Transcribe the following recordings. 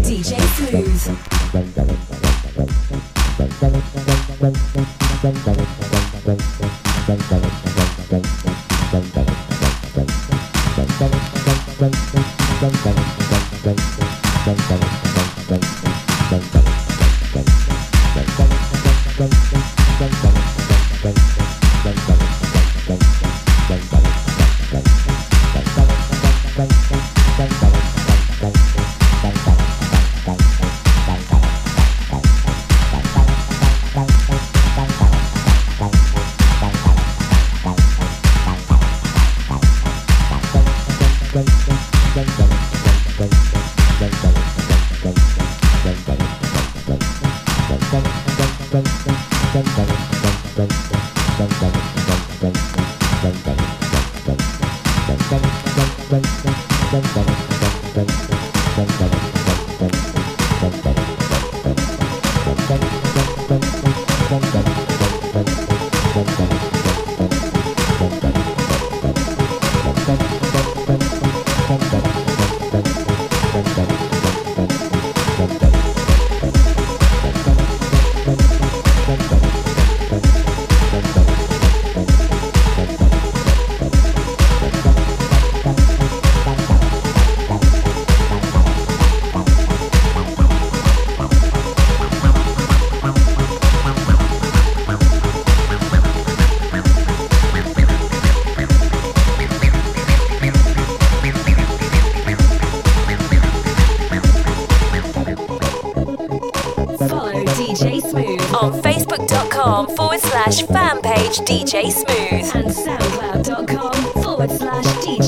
DJ Smooth and SoundCloud.com forward slash DJ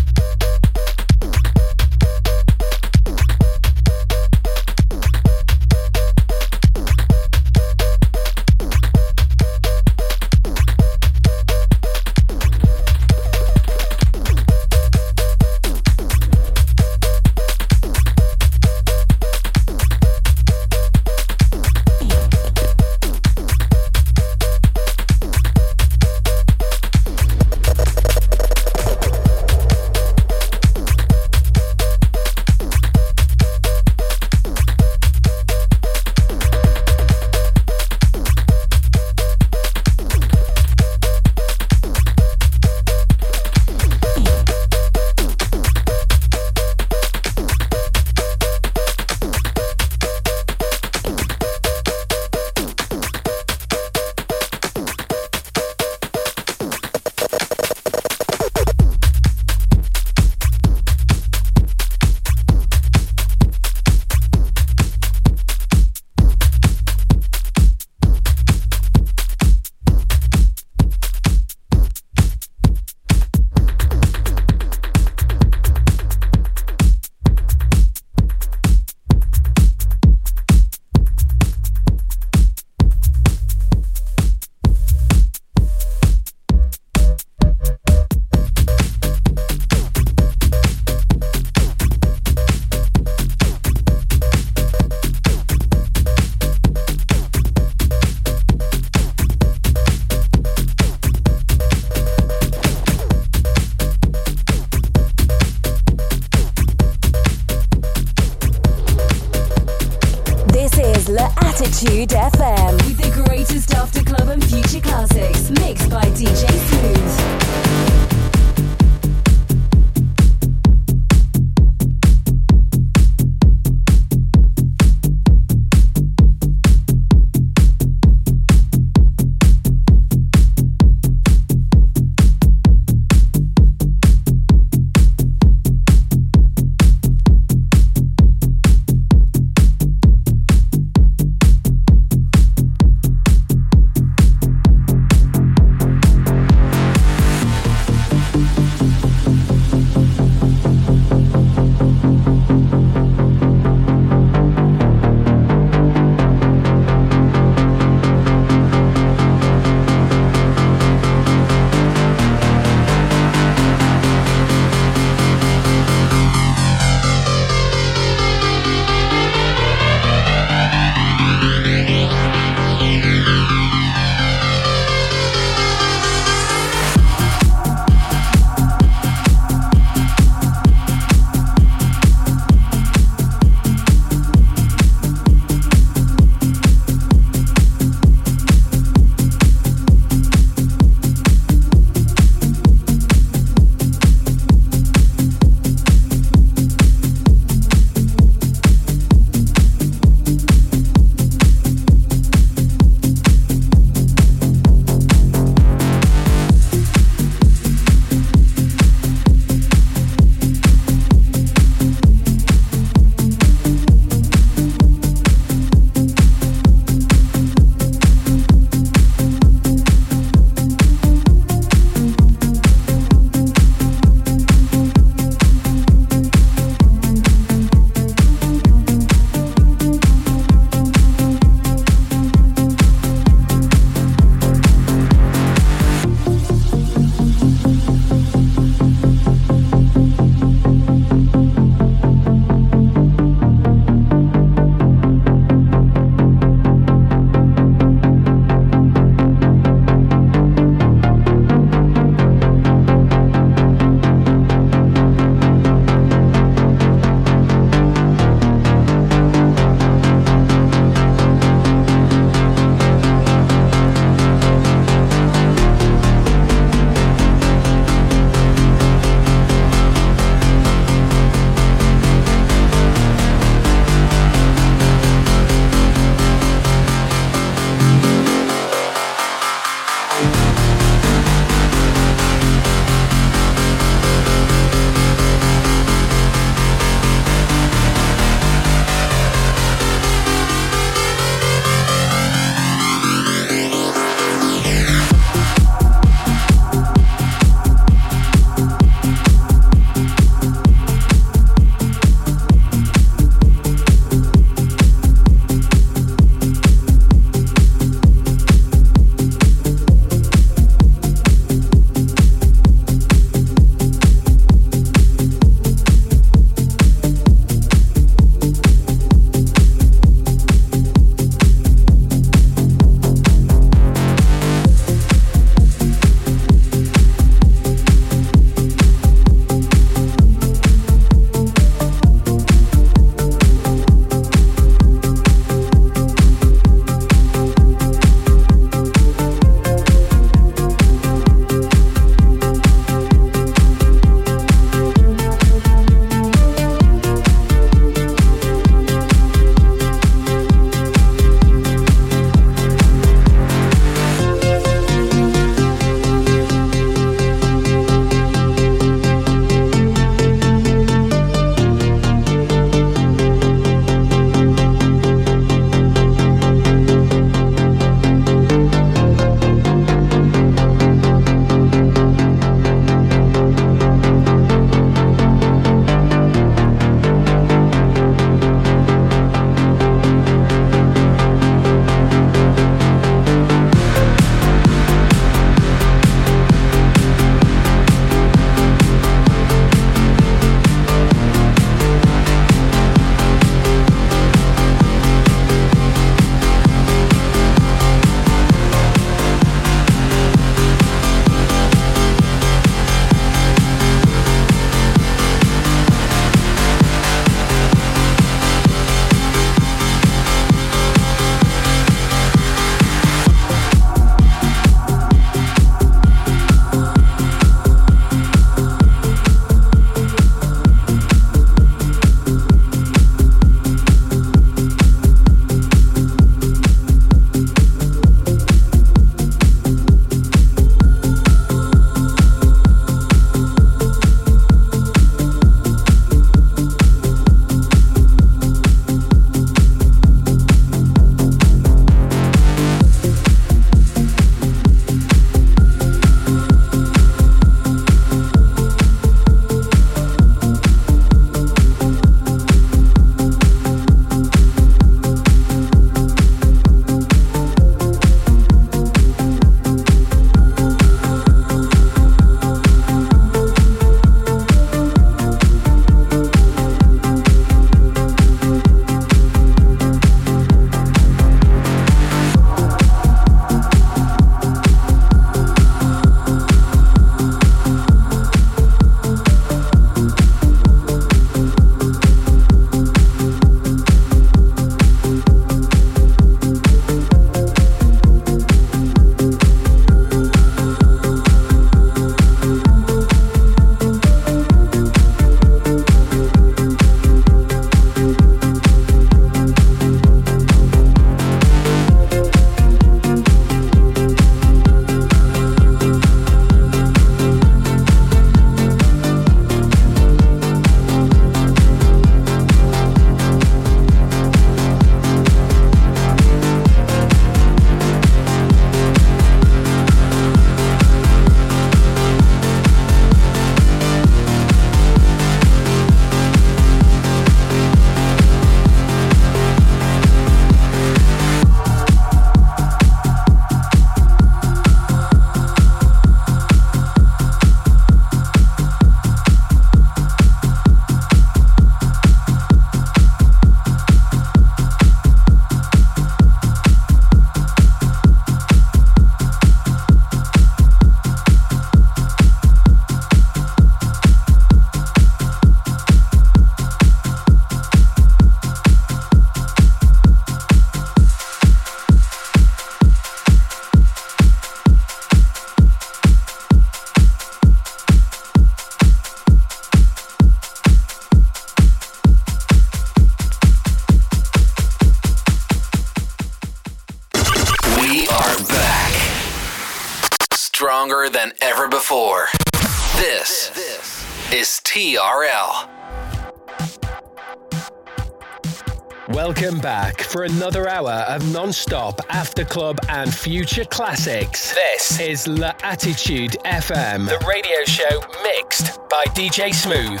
For another hour of non-stop after club and future classics. This is La Attitude FM, the radio show mixed by DJ Smooth.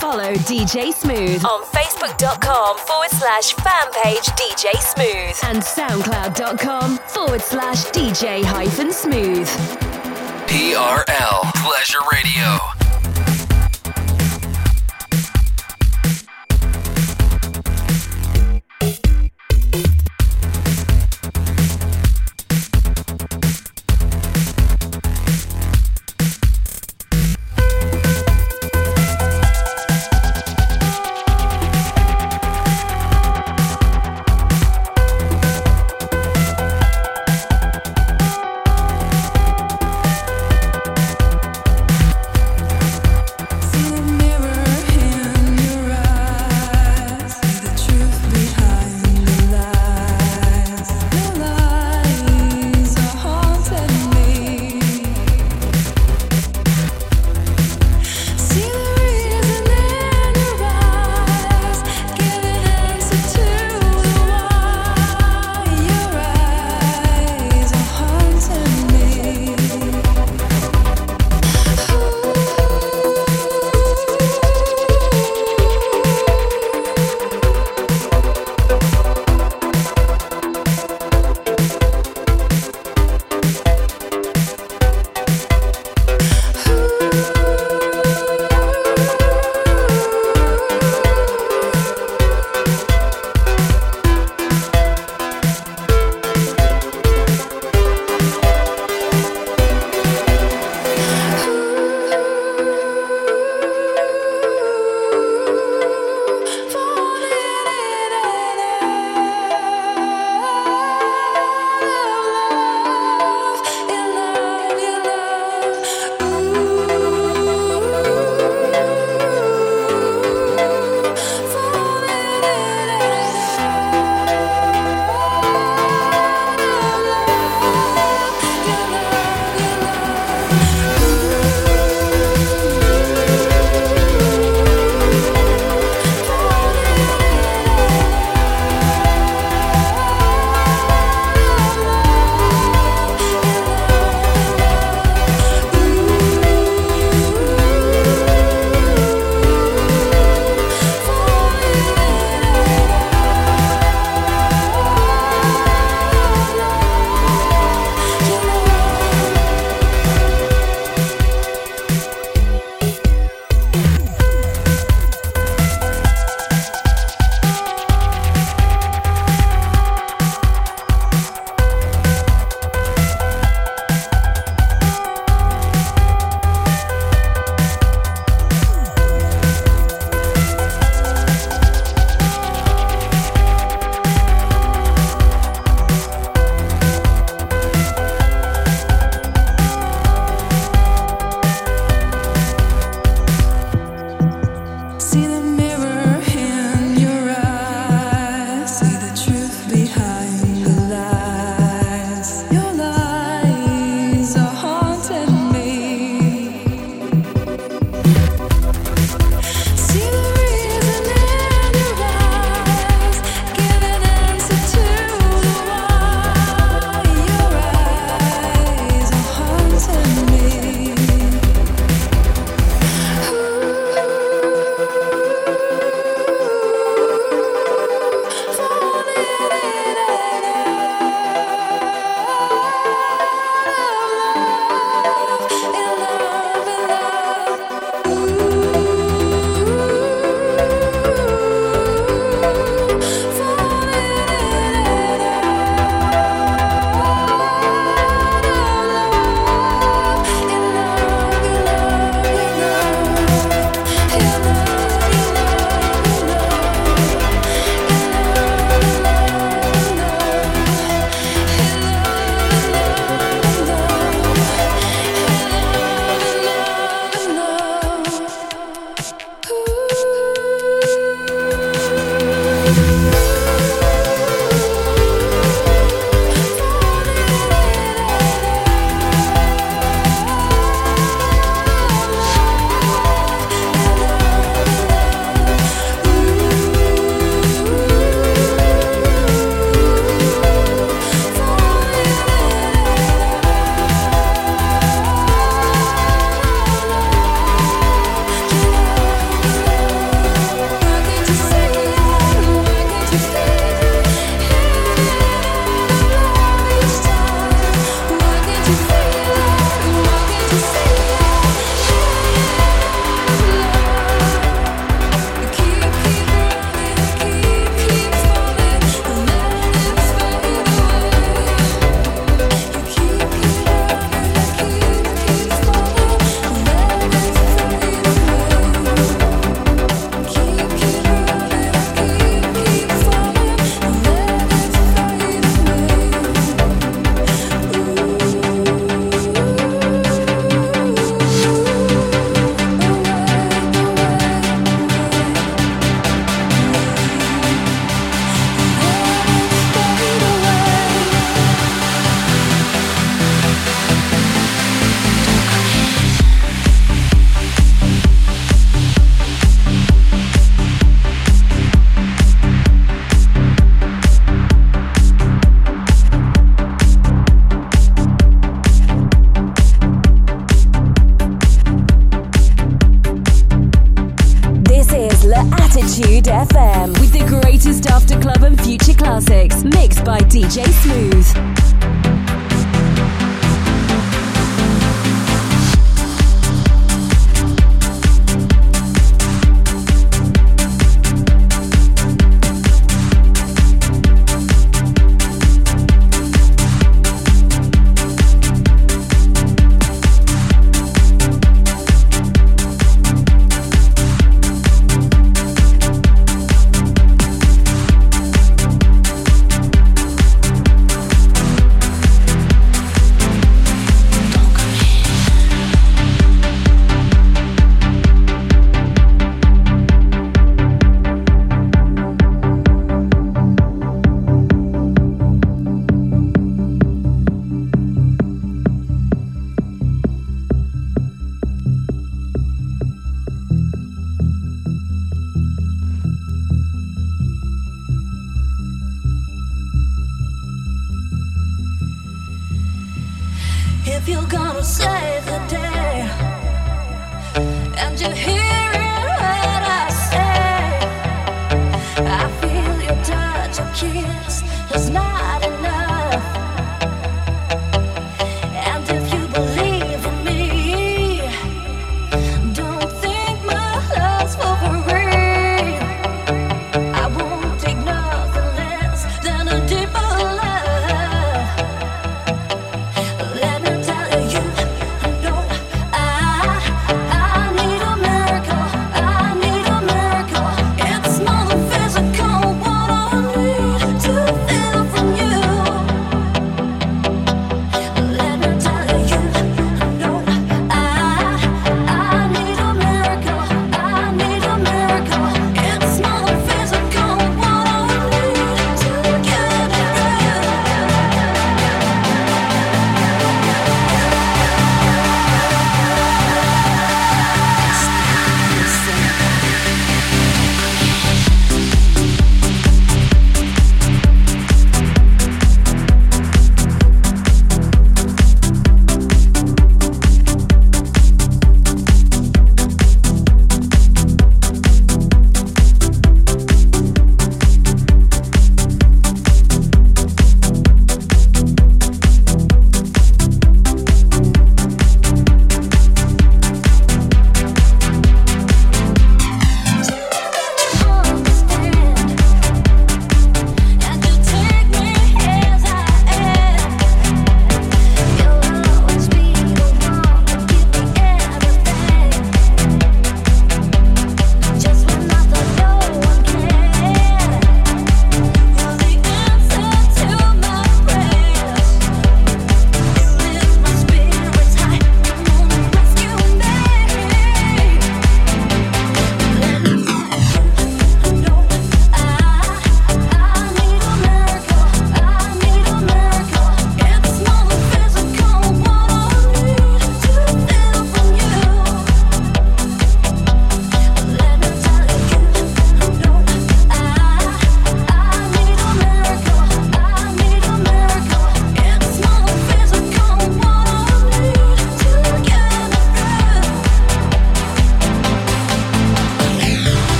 Follow DJ Smooth on Facebook.com forward slash fan page DJ Smooth and SoundCloud.com forward slash DJ hyphen smooth. TRL Pleasure Radio.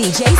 DJ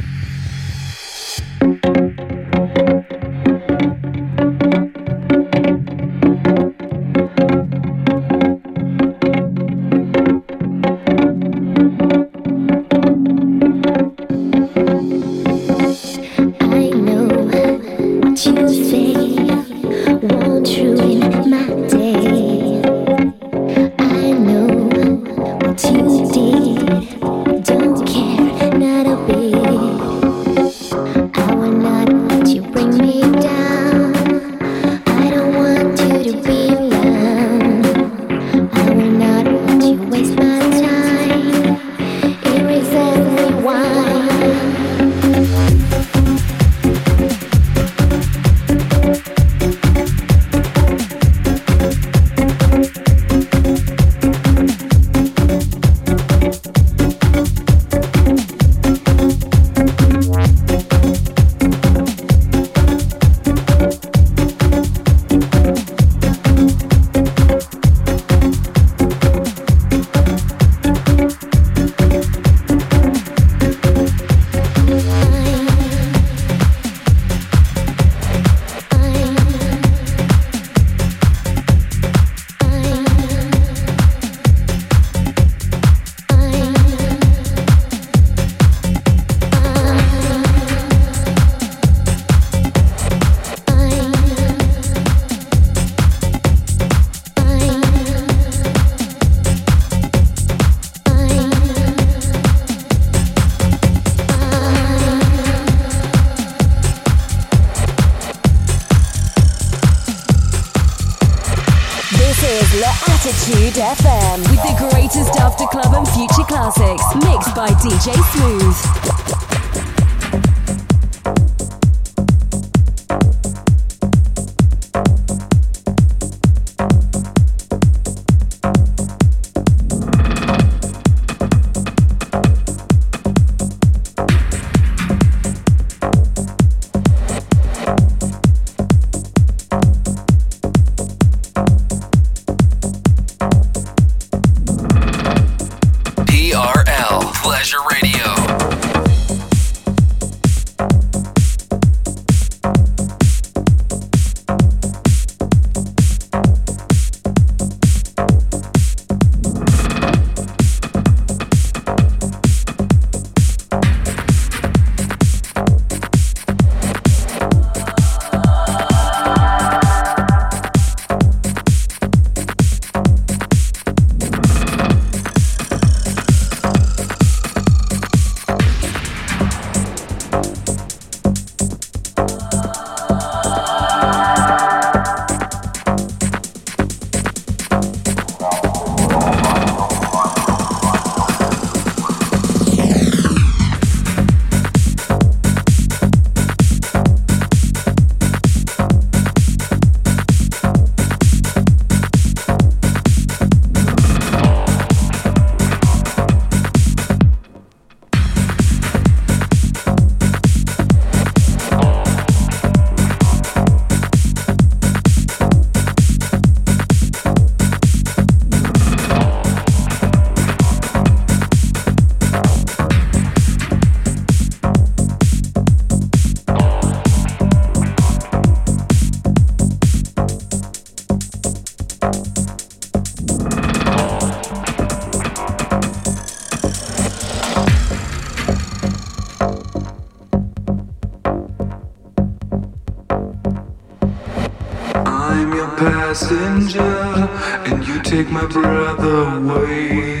passenger, and you take my breath away.